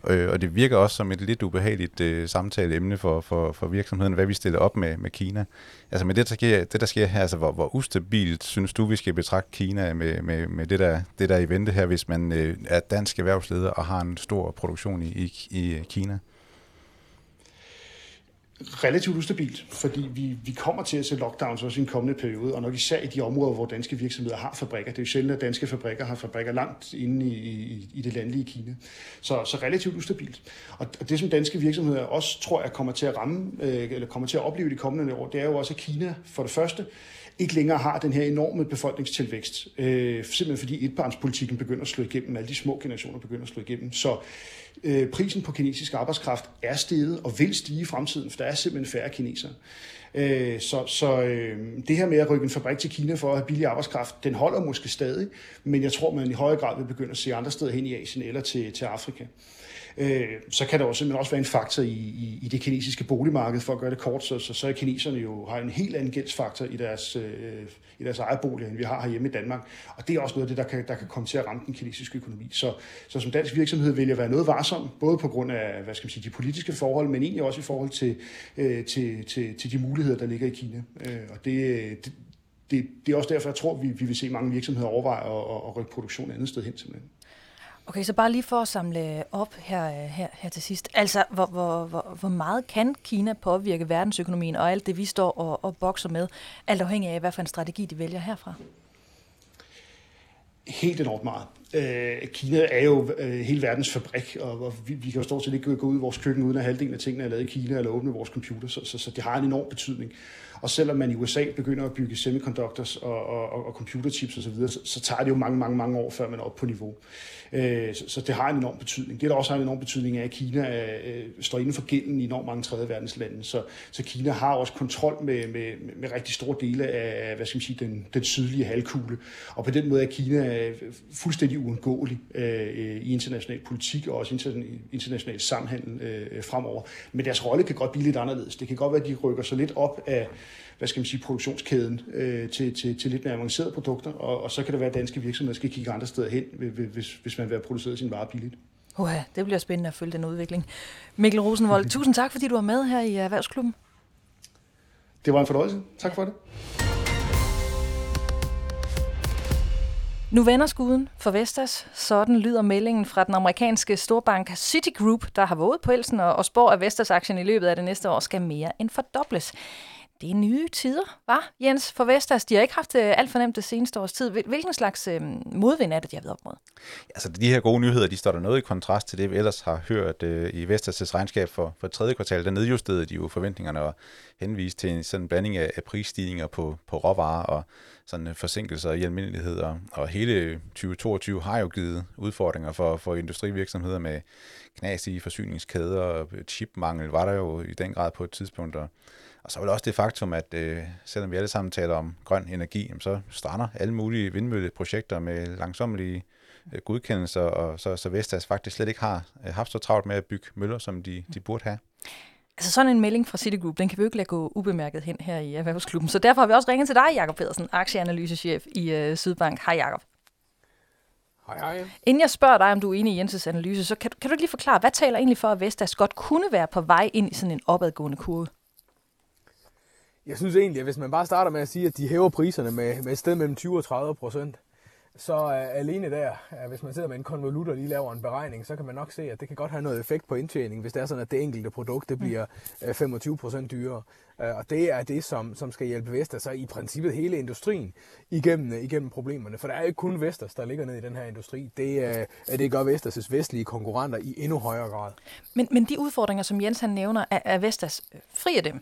øh, og det virker også som et lidt ubehageligt øh, samtaleemne for, for, for virksomheden, hvad vi stiller op med, med Kina. Altså med det, der sker, det, der sker her, altså hvor, hvor ustabilt synes du, vi skal betragte Kina med, med, med det, der, det, der er i vente her, hvis man øh, er dansk erhvervsleder og har en stor produktion i, i, i Kina? relativt ustabilt, fordi vi, vi kommer til at se lockdowns også i en kommende periode, og nok især i de områder, hvor danske virksomheder har fabrikker. Det er jo sjældent, at danske fabrikker har fabrikker langt inde i, i, i det landlige Kina. Så, så relativt ustabilt. Og, og det, som danske virksomheder også tror jeg kommer til at ramme, øh, eller kommer til at opleve de kommende år, det er jo også, at Kina for det første ikke længere har den her enorme befolkningstilvækst. Øh, simpelthen fordi etbarnspolitikken begynder at slå igennem, alle de små generationer begynder at slå igennem. Så øh, prisen på kinesisk arbejdskraft er steget og vil stige i fremtiden, for der er simpelthen færre kinesere. Øh, så så øh, det her med at rykke en fabrik til Kina for at have billig arbejdskraft, den holder måske stadig, men jeg tror, man i højere grad vil begynde at se andre steder hen i Asien eller til, til Afrika øh, så kan der også simpelthen også være en faktor i, i, i det kinesiske boligmarked, for at gøre det kort, så, så, så er kineserne jo har en helt anden gældsfaktor i deres, øh, i deres eget bolig, end vi har herhjemme i Danmark. Og det er også noget af det, der kan, der kan komme til at ramme den kinesiske økonomi. Så, så som dansk virksomhed vil jeg være noget varsom, både på grund af hvad skal man sige, de politiske forhold, men egentlig også i forhold til, øh, til, til, til de muligheder, der ligger i Kina. Øh, og det, det, det, det er også derfor, jeg tror, vi, vi vil se mange virksomheder overveje at, at rykke produktion andet sted hen simpelthen. Okay, så bare lige for at samle op her, øh, her, her til sidst. Altså, hvor, hvor, hvor, hvor meget kan Kina påvirke verdensøkonomien og alt det, vi står og, og bokser med, alt afhængig af, hvad for en strategi de vælger herfra? Helt enormt meget. Øh, Kina er jo øh, hele verdens fabrik, og, og vi, vi kan jo stort set ikke gå ud i vores køkken, uden at halvdelen af tingene er lavet i Kina, eller åbne vores computer, så, så, så det har en enorm betydning. Og selvom man i USA begynder at bygge semiconductors og, og, og computerchips osv., så, så tager det jo mange, mange, mange år, før man er oppe på niveau. Øh, Øh, så, så det har en enorm betydning. Det, der også har en enorm betydning, er, at Kina øh, øh, står inden for gælden i enormt mange tredje verdens lande. Så, så Kina har også kontrol med, med, med rigtig store dele af hvad skal man sige, den, den sydlige halvkugle. Og på den måde er Kina fuldstændig uundgåelig i international politik og også international samhandel fremover. Men deres rolle kan godt blive lidt anderledes. Det kan godt være, at de rykker sig lidt op af hvad skal man sige, produktionskæden øh, til, til, til lidt mere avancerede produkter, og, og så kan det være, at danske virksomheder skal kigge andre steder hen, hvis, hvis man vil have produceret sin vare billigt. Uha, det bliver spændende at følge den udvikling. Mikkel Rosenvold, *laughs* tusind tak, fordi du var med her i Erhvervsklubben. Det var en fornøjelse. Tak for det. Nu vender skuden for Vestas. Sådan lyder meldingen fra den amerikanske storbank Citigroup, der har våget på elsen og spår, at Vestas-aktien i løbet af det næste år skal mere end fordobles. Det er nye tider, var Jens, for Vestas. De har ikke haft det øh, alt for nemt det seneste års tid. Hvilken slags øh, modvind er det, de har været op mod? Altså, de her gode nyheder, de står der noget i kontrast til det, vi ellers har hørt øh, i Vestas' regnskab for, for tredje kvartal. Der nedjusterede de jo forventningerne og henviste til en sådan blanding af, af prisstigninger på, på råvarer og sådan forsinkelser i almindelighed. Og, og hele 2022 har jo givet udfordringer for, for industrivirksomheder med knas i forsyningskæder og chipmangel var der jo i den grad på et tidspunkt. Og, og så er det også det faktum, at øh, selvom vi alle sammen taler om grøn energi, så strander alle mulige vindmølleprojekter med langsommelige øh, godkendelser, og så, så Vestas faktisk slet ikke har øh, haft så travlt med at bygge møller, som de, de burde have. Altså sådan en melding fra Citigroup, den kan vi jo ikke lade gå ubemærket hen her i Erhvervsklubben. Så derfor har vi også ringet til dig, Jakob Pedersen, aktieanalysechef i øh, Sydbank. Hej Jakob. Hej, hej. Inden jeg spørger dig, om du er enig i Jenses analyse, så kan, kan du lige forklare, hvad taler egentlig for, at Vestas godt kunne være på vej ind i sådan en opadgående kurve? Jeg synes egentlig, at hvis man bare starter med at sige, at de hæver priserne med, med et sted mellem 20 og 30 procent, så uh, alene der, uh, hvis man sidder med en konvolut og lige laver en beregning, så kan man nok se, at det kan godt have noget effekt på indtjening, hvis det er sådan, at det enkelte produkt det bliver uh, 25 procent dyrere. Uh, og det er det, som, som skal hjælpe Vestas, så i princippet hele industrien igennem, uh, igennem problemerne. For der er ikke kun Vestas, der ligger ned i den her industri. Det, uh, det gør Vestas' vestlige konkurrenter i endnu højere grad. Men, men de udfordringer, som Jens han nævner, er, er Vestas fri af dem?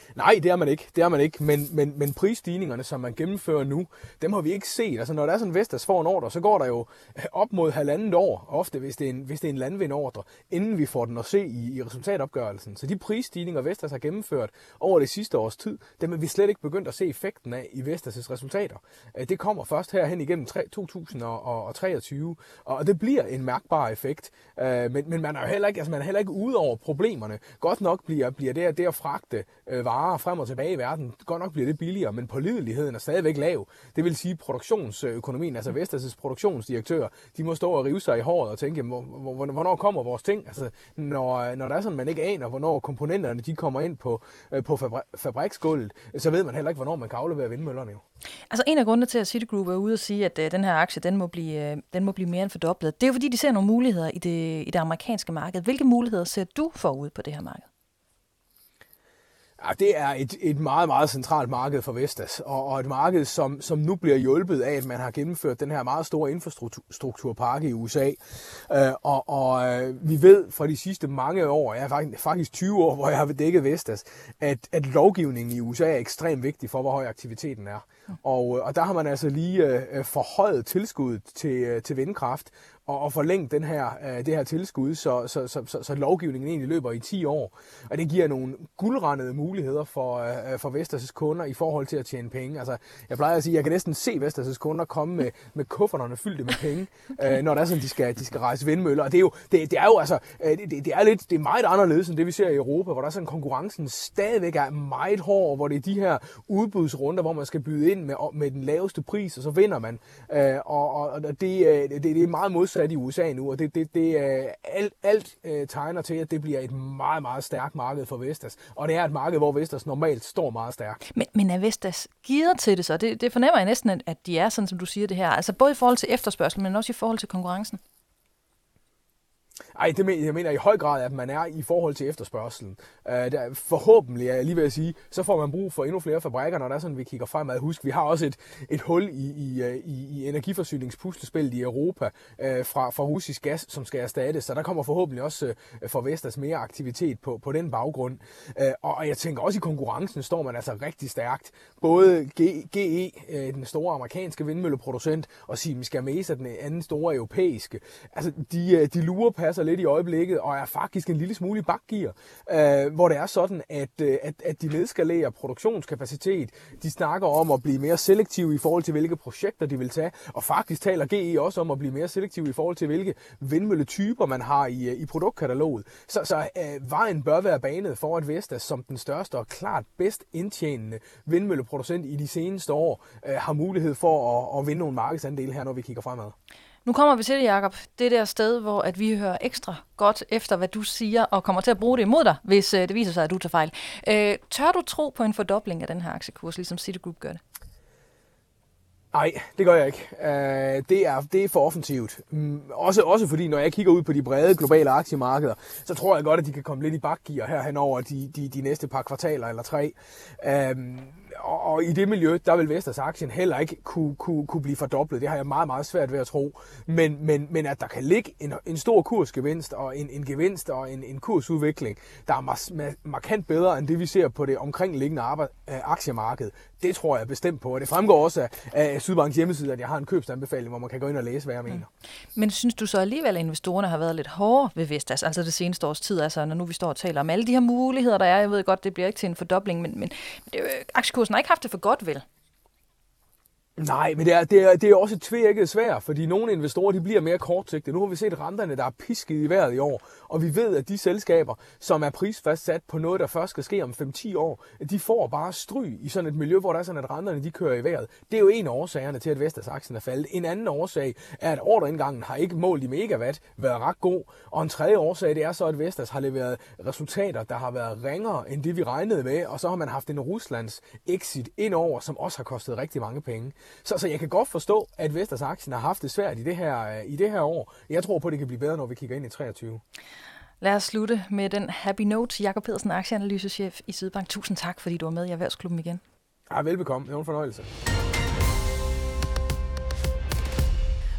Nej, det er man ikke. Det er man ikke. Men, men, men prisstigningerne, som man gennemfører nu, dem har vi ikke set. Altså, når der er sådan en Vestas får en ordre, så går der jo øh, op mod halvandet år, ofte hvis det er en, hvis det er en landvindordre, inden vi får den at se i, i resultatopgørelsen. Så de prisstigninger, Vestas har gennemført over det sidste års tid, dem er vi slet ikke begyndt at se effekten af i Vestas' resultater. Øh, det kommer først herhen igennem 2023, og det bliver en mærkbar effekt. Øh, men, men man er jo heller ikke, altså man er heller ikke ude over problemerne. Godt nok bliver, bliver det, det at fragte varer varer frem og tilbage i verden. Godt nok bliver det billigere, men pålideligheden er stadigvæk lav. Det vil sige produktionsøkonomien, altså Vestas' produktionsdirektør, de må stå og rive sig i håret og tænke, hvornår kommer vores ting? Altså, når, når der er sådan, man ikke aner, hvornår komponenterne de kommer ind på, øh, på fabriksgulvet, så ved man heller ikke, hvornår man kan aflevere vindmøllerne jo. Altså en af grundene til, at Citigroup er ude og sige, at øh, den her aktie, den må, blive, øh, den må blive mere end fordoblet, det er jo fordi, de ser nogle muligheder i det, i det amerikanske marked. Hvilke muligheder ser du forud på det her marked? Ja, det er et, et meget, meget centralt marked for Vestas, og, og et marked, som, som nu bliver hjulpet af, at man har gennemført den her meget store infrastrukturpakke i USA. Øh, og og øh, vi ved fra de sidste mange år, ja faktisk, faktisk 20 år, hvor jeg har dækket Vestas, at, at lovgivningen i USA er ekstremt vigtig for, hvor høj aktiviteten er. Og, øh, og der har man altså lige øh, forhøjet tilskuddet til, øh, til vindkraft, og, og forlænge den her, øh, det her tilskud, så, så, så, så, så lovgivningen egentlig løber i 10 år. Og det giver nogle guldrendede muligheder for, øh, for Vestas' kunder i forhold til at tjene penge. Altså, jeg plejer at sige, at jeg kan næsten se Vestas' kunder komme med, med kufferterne fyldte med penge, *laughs* øh, når det er sådan, de skal, de skal rejse vindmøller. Og det er jo, det, det er jo altså, øh, det, det, er lidt, det er meget anderledes end det, vi ser i Europa, hvor der er sådan konkurrencen stadigvæk er meget hård, hvor det er de her udbudsrunder, hvor man skal byde ind med, med den laveste pris, og så vinder man. Øh, og, og det, øh, det, det er meget modsat i USA nu, og det, det, det, øh, alt, alt øh, tegner til, at det bliver et meget, meget stærkt marked for Vestas. Og det er et marked, hvor Vestas normalt står meget stærkt. Men, men er Vestas gider til det så? Det, det fornemmer jeg næsten, at de er, sådan som du siger det her. Altså både i forhold til efterspørgsel, men også i forhold til konkurrencen. Ej, det mener, jeg mener i høj grad, at man er i forhold til efterspørgselen. Øh, der, forhåbentlig, er jeg lige ved at sige, så får man brug for endnu flere fabrikker, når der er sådan, vi kigger fremad. Husk, vi har også et, et hul i, i, øh, i, i energiforsyningspuslespillet i Europa øh, fra, fra russisk gas, som skal erstattes. Så der kommer forhåbentlig også øh, for Vestas mere aktivitet på, på den baggrund. Øh, og jeg tænker også i konkurrencen står man altså rigtig stærkt. Både GE, øh, den store amerikanske vindmølleproducent, og Siemens Gamesa, den anden store europæiske. Altså, de, øh, de lurer passer lidt i øjeblikket, og er faktisk en lille smule i bakgear, øh, hvor det er sådan, at, øh, at, at de nedskalerer produktionskapacitet. De snakker om at blive mere selektive i forhold til, hvilke projekter de vil tage, og faktisk taler GE også om at blive mere selektive i forhold til, hvilke vindmølletyper man har i, øh, i produktkataloget. Så, så øh, vejen bør være banet for, at Vestas som den største og klart bedst indtjenende vindmølleproducent i de seneste år øh, har mulighed for at, at vinde nogle markedsandele her, når vi kigger fremad. Nu kommer vi til det, Jacob. Det der sted, hvor at vi hører ekstra godt efter, hvad du siger, og kommer til at bruge det imod dig, hvis øh, det viser sig, at du tager fejl. Øh, tør du tro på en fordobling af den her aktiekurs, ligesom Citigroup gør det? Nej, det gør jeg ikke. Øh, det, er, det er for offensivt. Mm, også, også fordi, når jeg kigger ud på de brede globale aktiemarkeder, så tror jeg godt, at de kan komme lidt i bakgear her henover de, de, de næste par kvartaler eller tre. Øh, og, og i det miljø, der vil Vestas aktien heller ikke kunne, kunne, kunne blive fordoblet. Det har jeg meget, meget svært ved at tro. Men, men, men at der kan ligge en, en stor kursgevinst og en, en gevinst og en, en kursudvikling, der er mas, markant bedre end det, vi ser på det omkringliggende arbejde, øh, aktiemarked, det tror jeg bestemt på. Og det fremgår også af, af Sydbanks hjemmeside, at jeg har en købsanbefaling, hvor man kan gå ind og læse, hvad jeg mener. Mm. Men synes du så alligevel, at investorerne har været lidt hårdere ved Vestas, altså det seneste års tid, altså når nu vi står og taler om alle de her muligheder, der er. Jeg ved godt, det bliver ikke til en fordobling, men, men det, øh, aktiekursen har ikke haft det for godt, vel? Nej, men det er, det er, det er også et tvækket svært, fordi nogle investorer de bliver mere kortsigtede. Nu har vi set renterne, der er pisket i vejret i år, og vi ved, at de selskaber, som er prisfastsat på noget, der først skal ske om 5-10 år, de får bare stry i sådan et miljø, hvor der er sådan, at renterne de kører i vejret. Det er jo en af årsagerne til, at Vestas aktien er faldet. En anden årsag er, at ordreindgangen har ikke målt i megawatt været ret god. Og en tredje årsag, det er så, at Vestas har leveret resultater, der har været ringere end det, vi regnede med, og så har man haft en Ruslands exit ind over, som også har kostet rigtig mange penge. Så, så jeg kan godt forstå, at Vestas aktien har haft det svært i det, her, øh, i det her år. Jeg tror på, at det kan blive bedre, når vi kigger ind i 23. Lad os slutte med den happy note. Jakob Pedersen, aktieanalysechef i Sydbank. Tusind tak, fordi du var med i Erhvervsklubben igen. Ja, velbekomme. Det var en fornøjelse.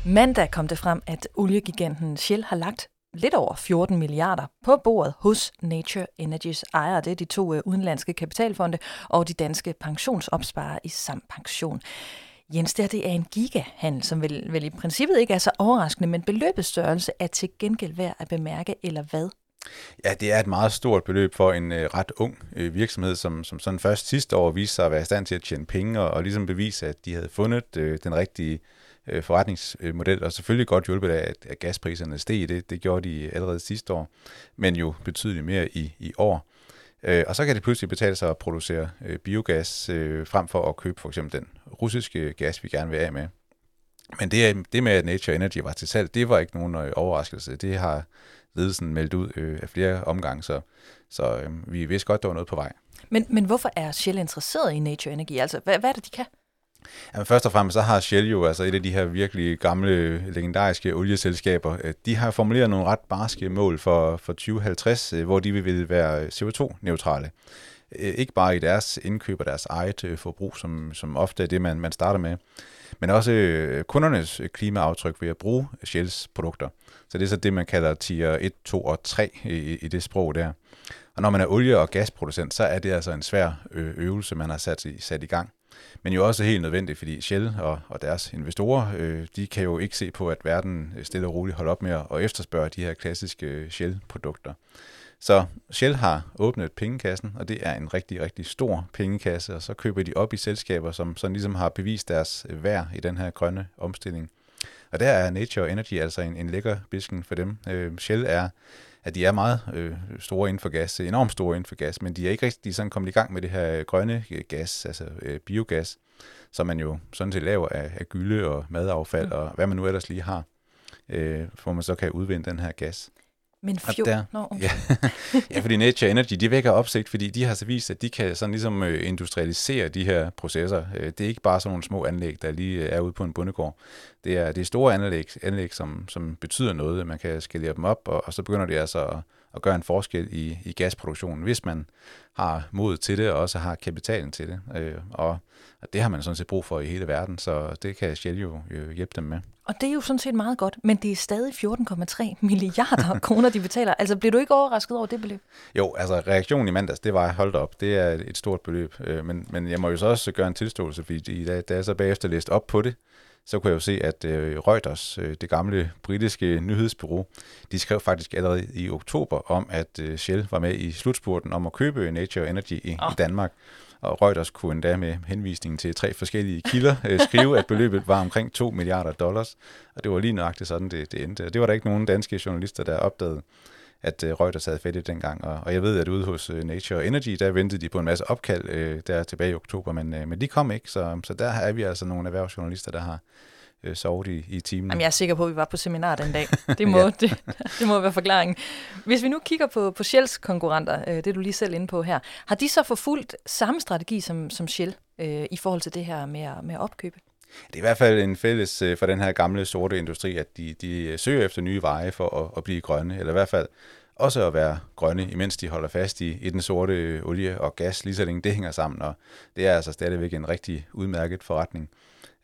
Mandag kom det frem, at oliegiganten Shell har lagt lidt over 14 milliarder på bordet hos Nature Energies ejere. Det er de to øh, udenlandske kapitalfonde og de danske pensionsopsparere i Sam Pension. Jens, det, her, det er en gigahandel, som vel, vel i princippet ikke er så overraskende, men beløbets størrelse er til gengæld værd at bemærke, eller hvad? Ja, det er et meget stort beløb for en øh, ret ung øh, virksomhed, som, som sådan først sidste år viste sig at være i stand til at tjene penge og, og ligesom bevise, at de havde fundet øh, den rigtige øh, forretningsmodel, og selvfølgelig godt hjulpet af, at, at gaspriserne steg. Det, det gjorde de allerede sidste år, men jo betydeligt mere i, i år. Øh, og så kan det pludselig betale sig at producere øh, biogas øh, frem for at købe for eksempel den russiske gas, vi gerne vil af med. Men det, det med, at Nature Energy var til salg, det var ikke nogen øh, overraskelse. Det har ledelsen meldt ud øh, af flere omgange, så, så øh, vi vidste godt, der var noget på vej. Men, men hvorfor er Shell interesseret i Nature Energy? Altså, hvad, hvad er det, de kan? Jamen, først og fremmest så har Shell jo, altså et af de her virkelig gamle, legendariske olieselskaber, øh, de har formuleret nogle ret barske mål for, for 2050, øh, hvor de vil være CO2-neutrale. Øh, ikke bare i deres indkøb og deres eget forbrug, som, som ofte er det, man, man starter med, men også kundernes klimaaftryk ved at bruge Shells produkter. Så det er så det, man kalder tier 1, 2 og 3 i, i det sprog der. Og når man er olie- og gasproducent, så er det altså en svær øvelse, man har sat i, sat i gang. Men jo også helt nødvendigt, fordi Shell og, og deres investorer, øh, de kan jo ikke se på, at verden øh, stille og roligt holder op med at efterspørge de her klassiske øh, Shell-produkter. Så Shell har åbnet pengekassen, og det er en rigtig, rigtig stor pengekasse, og så køber de op i selskaber, som sådan ligesom har bevist deres øh, værd i den her grønne omstilling. Og der er Nature Energy altså en, en lækker bisken for dem. Øh, Shell er, at de er meget øh, store inden for gas, enormt store inden for gas, men de er ikke rigtig sådan kommet i gang med det her øh, grønne øh, gas, altså øh, biogas, som man jo sådan set laver af, af gylde og madaffald mm. og hvad man nu ellers lige har, øh, hvor man så kan udvinde den her gas. Men fjol... Der, okay. ja, *laughs* ja, fordi Nature Energy, de vækker opsigt, fordi de har så vist, at de kan sådan ligesom øh, industrialisere de her processer. Øh, det er ikke bare sådan nogle små anlæg, der lige er ude på en bundegård. Det er, det er store anlæg, anlæg som, som betyder noget. Man kan skalere dem op, og, og så begynder det altså at, at gøre en forskel i, i gasproduktionen, hvis man har mod til det, og også har kapitalen til det. Øh, og og det har man sådan set brug for i hele verden, så det kan Shell jo hjælpe dem med. Og det er jo sådan set meget godt, men det er stadig 14,3 milliarder *laughs* kroner, de betaler. Altså bliver du ikke overrasket over det beløb? Jo, altså reaktionen i mandags, det var holdt op. Det er et stort beløb. Øh, men, men jeg må jo så også gøre en tilståelse, fordi da, da jeg så bagefter læste op på det, så kunne jeg jo se, at øh, Reuters, øh, det gamle britiske nyhedsbureau, de skrev faktisk allerede i oktober om, at Shell var med i slutspurten om at købe Nature Energy i, oh. i Danmark og Reuters kunne endda med henvisning til tre forskellige kilder øh, skrive, at beløbet var omkring 2 milliarder dollars, og det var lige nøjagtigt sådan, det, det endte. Det var der ikke nogen danske journalister, der opdagede, at øh, Reuters havde fat i dengang, og, og jeg ved, at ude hos øh, Nature Energy, der ventede de på en masse opkald øh, der tilbage i oktober, men, øh, men de kom ikke, så, så der er vi altså nogle erhvervsjournalister, der har øh, sovet i, i timen. Jamen, jeg er sikker på, at vi var på seminar den dag. *laughs* Det må, ja. det, *laughs* det må være forklaringen. Hvis vi nu kigger på, på Shells konkurrenter, øh, det du lige selv inde på her, har de så forfulgt samme strategi som, som Shell øh, i forhold til det her med at, med at opkøbe? Det er i hvert fald en fælles øh, for den her gamle sorte industri, at de, de søger efter nye veje for at, at blive grønne, eller i hvert fald også at være grønne, imens de holder fast i, i den sorte olie og gas, lige så længe det hænger sammen, og det er altså stadigvæk en rigtig udmærket forretning.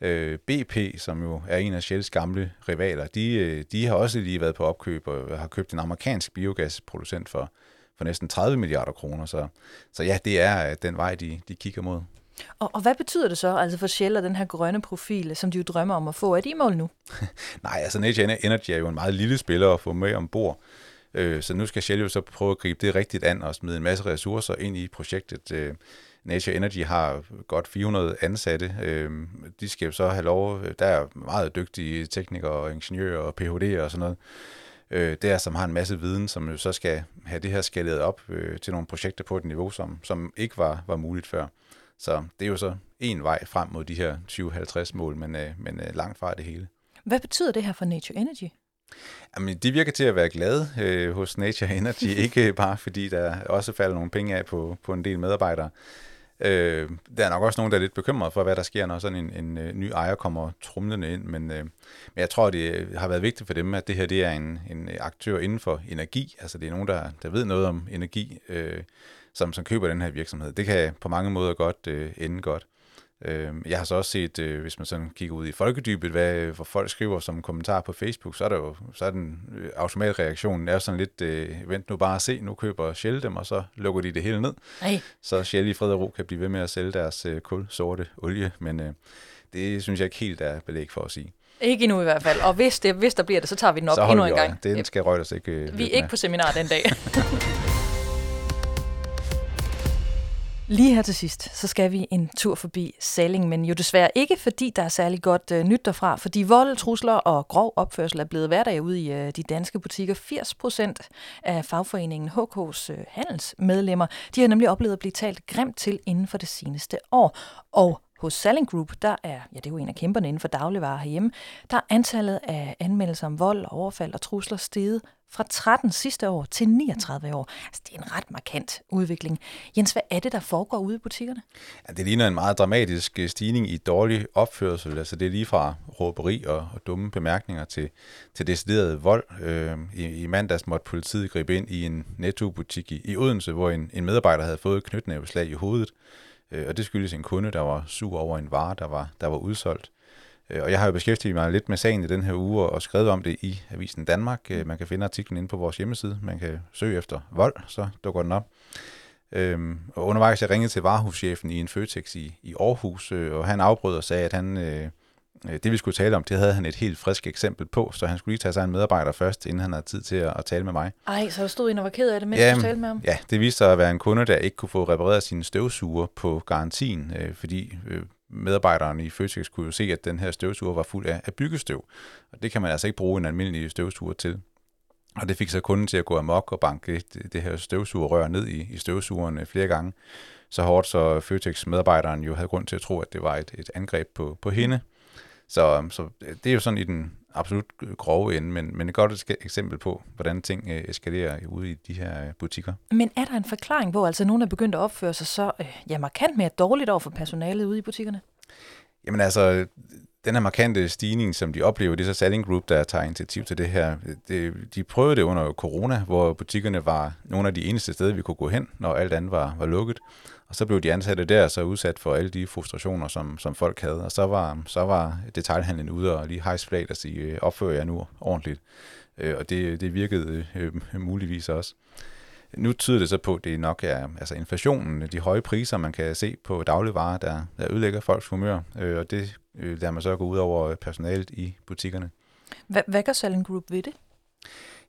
Øh, BP, som jo er en af Shells gamle rivaler, de, øh, de har også lige været på opkøb og har købt en amerikansk biogasproducent for, for næsten 30 milliarder kroner. Så, så ja, det er øh, den vej, de, de kigger mod. Og, og hvad betyder det så altså for Shell og den her grønne profil, som de jo drømmer om at få? Er de i mål nu? *laughs* Nej, altså Nature Energy er jo en meget lille spiller at få med ombord. Så nu skal Shell jo så prøve at gribe det rigtigt an og smide en masse ressourcer ind i projektet. Nature Energy har godt 400 ansatte. Øh, de skal jo så have lov, der er meget dygtige teknikere og ingeniører og Ph.D. og sådan noget, øh, der som har en masse viden, som jo så skal have det her skaleret op øh, til nogle projekter på et niveau, som, som ikke var, var muligt før. Så det er jo så en vej frem mod de her 2050 mål, men, øh, men øh, langt fra det hele. Hvad betyder det her for Nature Energy? Jamen, de virker til at være glade øh, hos Nature Energy, *laughs* ikke bare fordi der også falder nogle penge af på, på en del medarbejdere, Øh, der er nok også nogen, der er lidt bekymret for, hvad der sker, når sådan en, en, en ny ejer kommer trumlende ind, men, øh, men jeg tror, det øh, har været vigtigt for dem, at det her det er en, en aktør inden for energi, altså det er nogen, der, der ved noget om energi, øh, som, som køber den her virksomhed. Det kan på mange måder godt øh, ende godt. Øh, jeg har så også set, øh, hvis man sådan kigger ud i folkedybet, hvad, hvor folk skriver som kommentar på Facebook, så er der jo så er den øh, automat reaktionen er sådan lidt, øh, vent nu bare at se, nu køber Shell dem, og så lukker de det hele ned. Ej. Så Shell i fred og ro kan blive ved med at sælge deres øh, kul, sorte olie, men øh, det synes jeg ikke helt er belæg for at sige. Ikke endnu i hvert fald. Og hvis, det, hvis der bliver det, så tager vi den op endnu en gang. Den skal Reuters ikke øh, Vi er ikke med. på seminar den dag. *laughs* Lige her til sidst, så skal vi en tur forbi Salling, men jo desværre ikke, fordi der er særlig godt øh, nyt derfra, fordi vold, trusler og grov opførsel er blevet hverdag ude i øh, de danske butikker. 80 procent af fagforeningen HK's øh, handelsmedlemmer, de har nemlig oplevet at blive talt grimt til inden for det seneste år. Og hos Selling Group, der er, ja det er jo en af kæmperne inden for dagligvarer herhjemme, der er antallet af anmeldelser om vold, overfald og trusler steget fra 13 sidste år til 39 år. Altså, det er en ret markant udvikling. Jens, hvad er det, der foregår ude i butikkerne? Ja, det ligner en meget dramatisk øh, stigning i dårlig opførsel. Altså, det er lige fra råberi og, og dumme bemærkninger til, til decideret vold. Øh, i, I mandags måtte politiet gribe ind i en nettobutik i, i Odense, hvor en, en medarbejder havde fået knytnæveslag i hovedet. Øh, og det skyldes en kunde, der var sur over en vare, der var, der var udsolgt. Øh, og jeg har jo beskæftiget mig lidt med sagen i den her uge og skrevet om det i Avisen Danmark. Øh, man kan finde artiklen inde på vores hjemmeside. Man kan søge efter vold, så dukker den op. Øhm, og undervejs jeg ringede til varehuschefen i en Føtex i, i Aarhus, øh, og han afbrød og sagde, at han, øh, det vi skulle tale om, det havde han et helt frisk eksempel på, så han skulle lige tage sig en medarbejder først, inden han havde tid til at, at tale med mig. Ej, så du stod ind og var ked af det, mens ja, du talte med ham? Ja, det viste sig at være en kunde, der ikke kunne få repareret sine støvsuger på garantien, øh, fordi øh, medarbejderne i Føtex kunne jo se, at den her støvsuger var fuld af, af byggestøv. Og det kan man altså ikke bruge en almindelig støvsuger til. Og det fik så kunden til at gå amok og banke det, det her støvsugerrør ned i, i støvsugeren flere gange. Så hårdt, så Føtex-medarbejderen jo havde grund til at tro, at det var et, et angreb på, på hende. Så, så det er jo sådan i den absolut grove ende, men, men et godt eksempel på, hvordan ting øh, eskalerer ude i de her øh, butikker. Men er der en forklaring på, altså nogen er begyndt at opføre sig så øh, ja, markant mere dårligt over for personalet ude i butikkerne? Jamen altså, den her markante stigning, som de oplever, det er så Selling Group, der tager initiativ til det her. Det, de prøvede det under corona, hvor butikkerne var nogle af de eneste steder, vi kunne gå hen, når alt andet var, var lukket. Og så blev de ansatte der så udsat for alle de frustrationer, som, som folk havde. Og så var, så var detaljhandlen ude og lige hejse flag og sige, øh, opfører jeg nu ordentligt. Øh, og det, det virkede øh, muligvis også. Nu tyder det så på, at det nok er altså inflationen, de høje priser, man kan se på dagligvarer, der, der ødelægger folks humør, øh, og det lader man så gå ud over personalet i butikkerne. Hvad, hvad gør Selling Group ved det?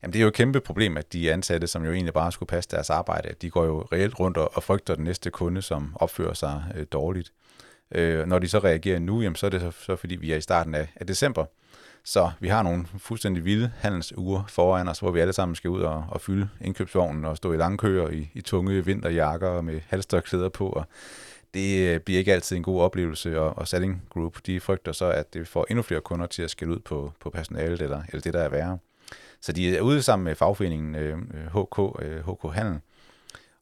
Jamen, det er jo et kæmpe problem, at de ansatte, som jo egentlig bare skulle passe deres arbejde, de går jo reelt rundt og, frygter den næste kunde, som opfører sig øh, dårligt. Øh, når de så reagerer nu, jamen, så er det så, så fordi, vi er i starten af, af december. Så vi har nogle fuldstændig vilde handelsuger foran os, hvor vi alle sammen skal ud og, og fylde indkøbsvognen og stå i lange køer i, i tunge vinterjakker med halstørklæder på. Og det øh, bliver ikke altid en god oplevelse, og, og Selling Group de frygter så, at det får endnu flere kunder til at skille ud på, på personalet eller, eller det, der er værre. Så de er ude sammen med fagforeningen øh, HK, øh, HK Handel,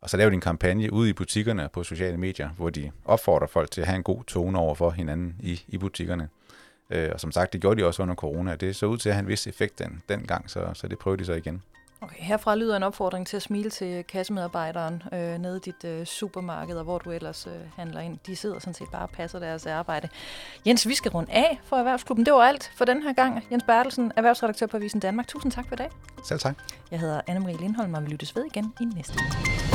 og så laver de en kampagne ude i butikkerne på sociale medier, hvor de opfordrer folk til at have en god tone over for hinanden i, i butikkerne. Øh, og som sagt, det gjorde de også under corona, og det så ud til at have en vis effekt den, dengang, så, så det prøver de så igen. Okay, herfra lyder en opfordring til at smile til kassemedarbejderen øh, nede i dit øh, supermarked, og hvor du ellers øh, handler ind. De sidder sådan set bare og passer deres arbejde. Jens, vi skal runde af for Erhvervsklubben. Det var alt for den her gang. Jens Bertelsen, erhvervsredaktør på Avisen Danmark. Tusind tak for i dag. Selv tak. Jeg hedder Anne-Marie Lindholm, og vi lyttes ved igen i næste uge.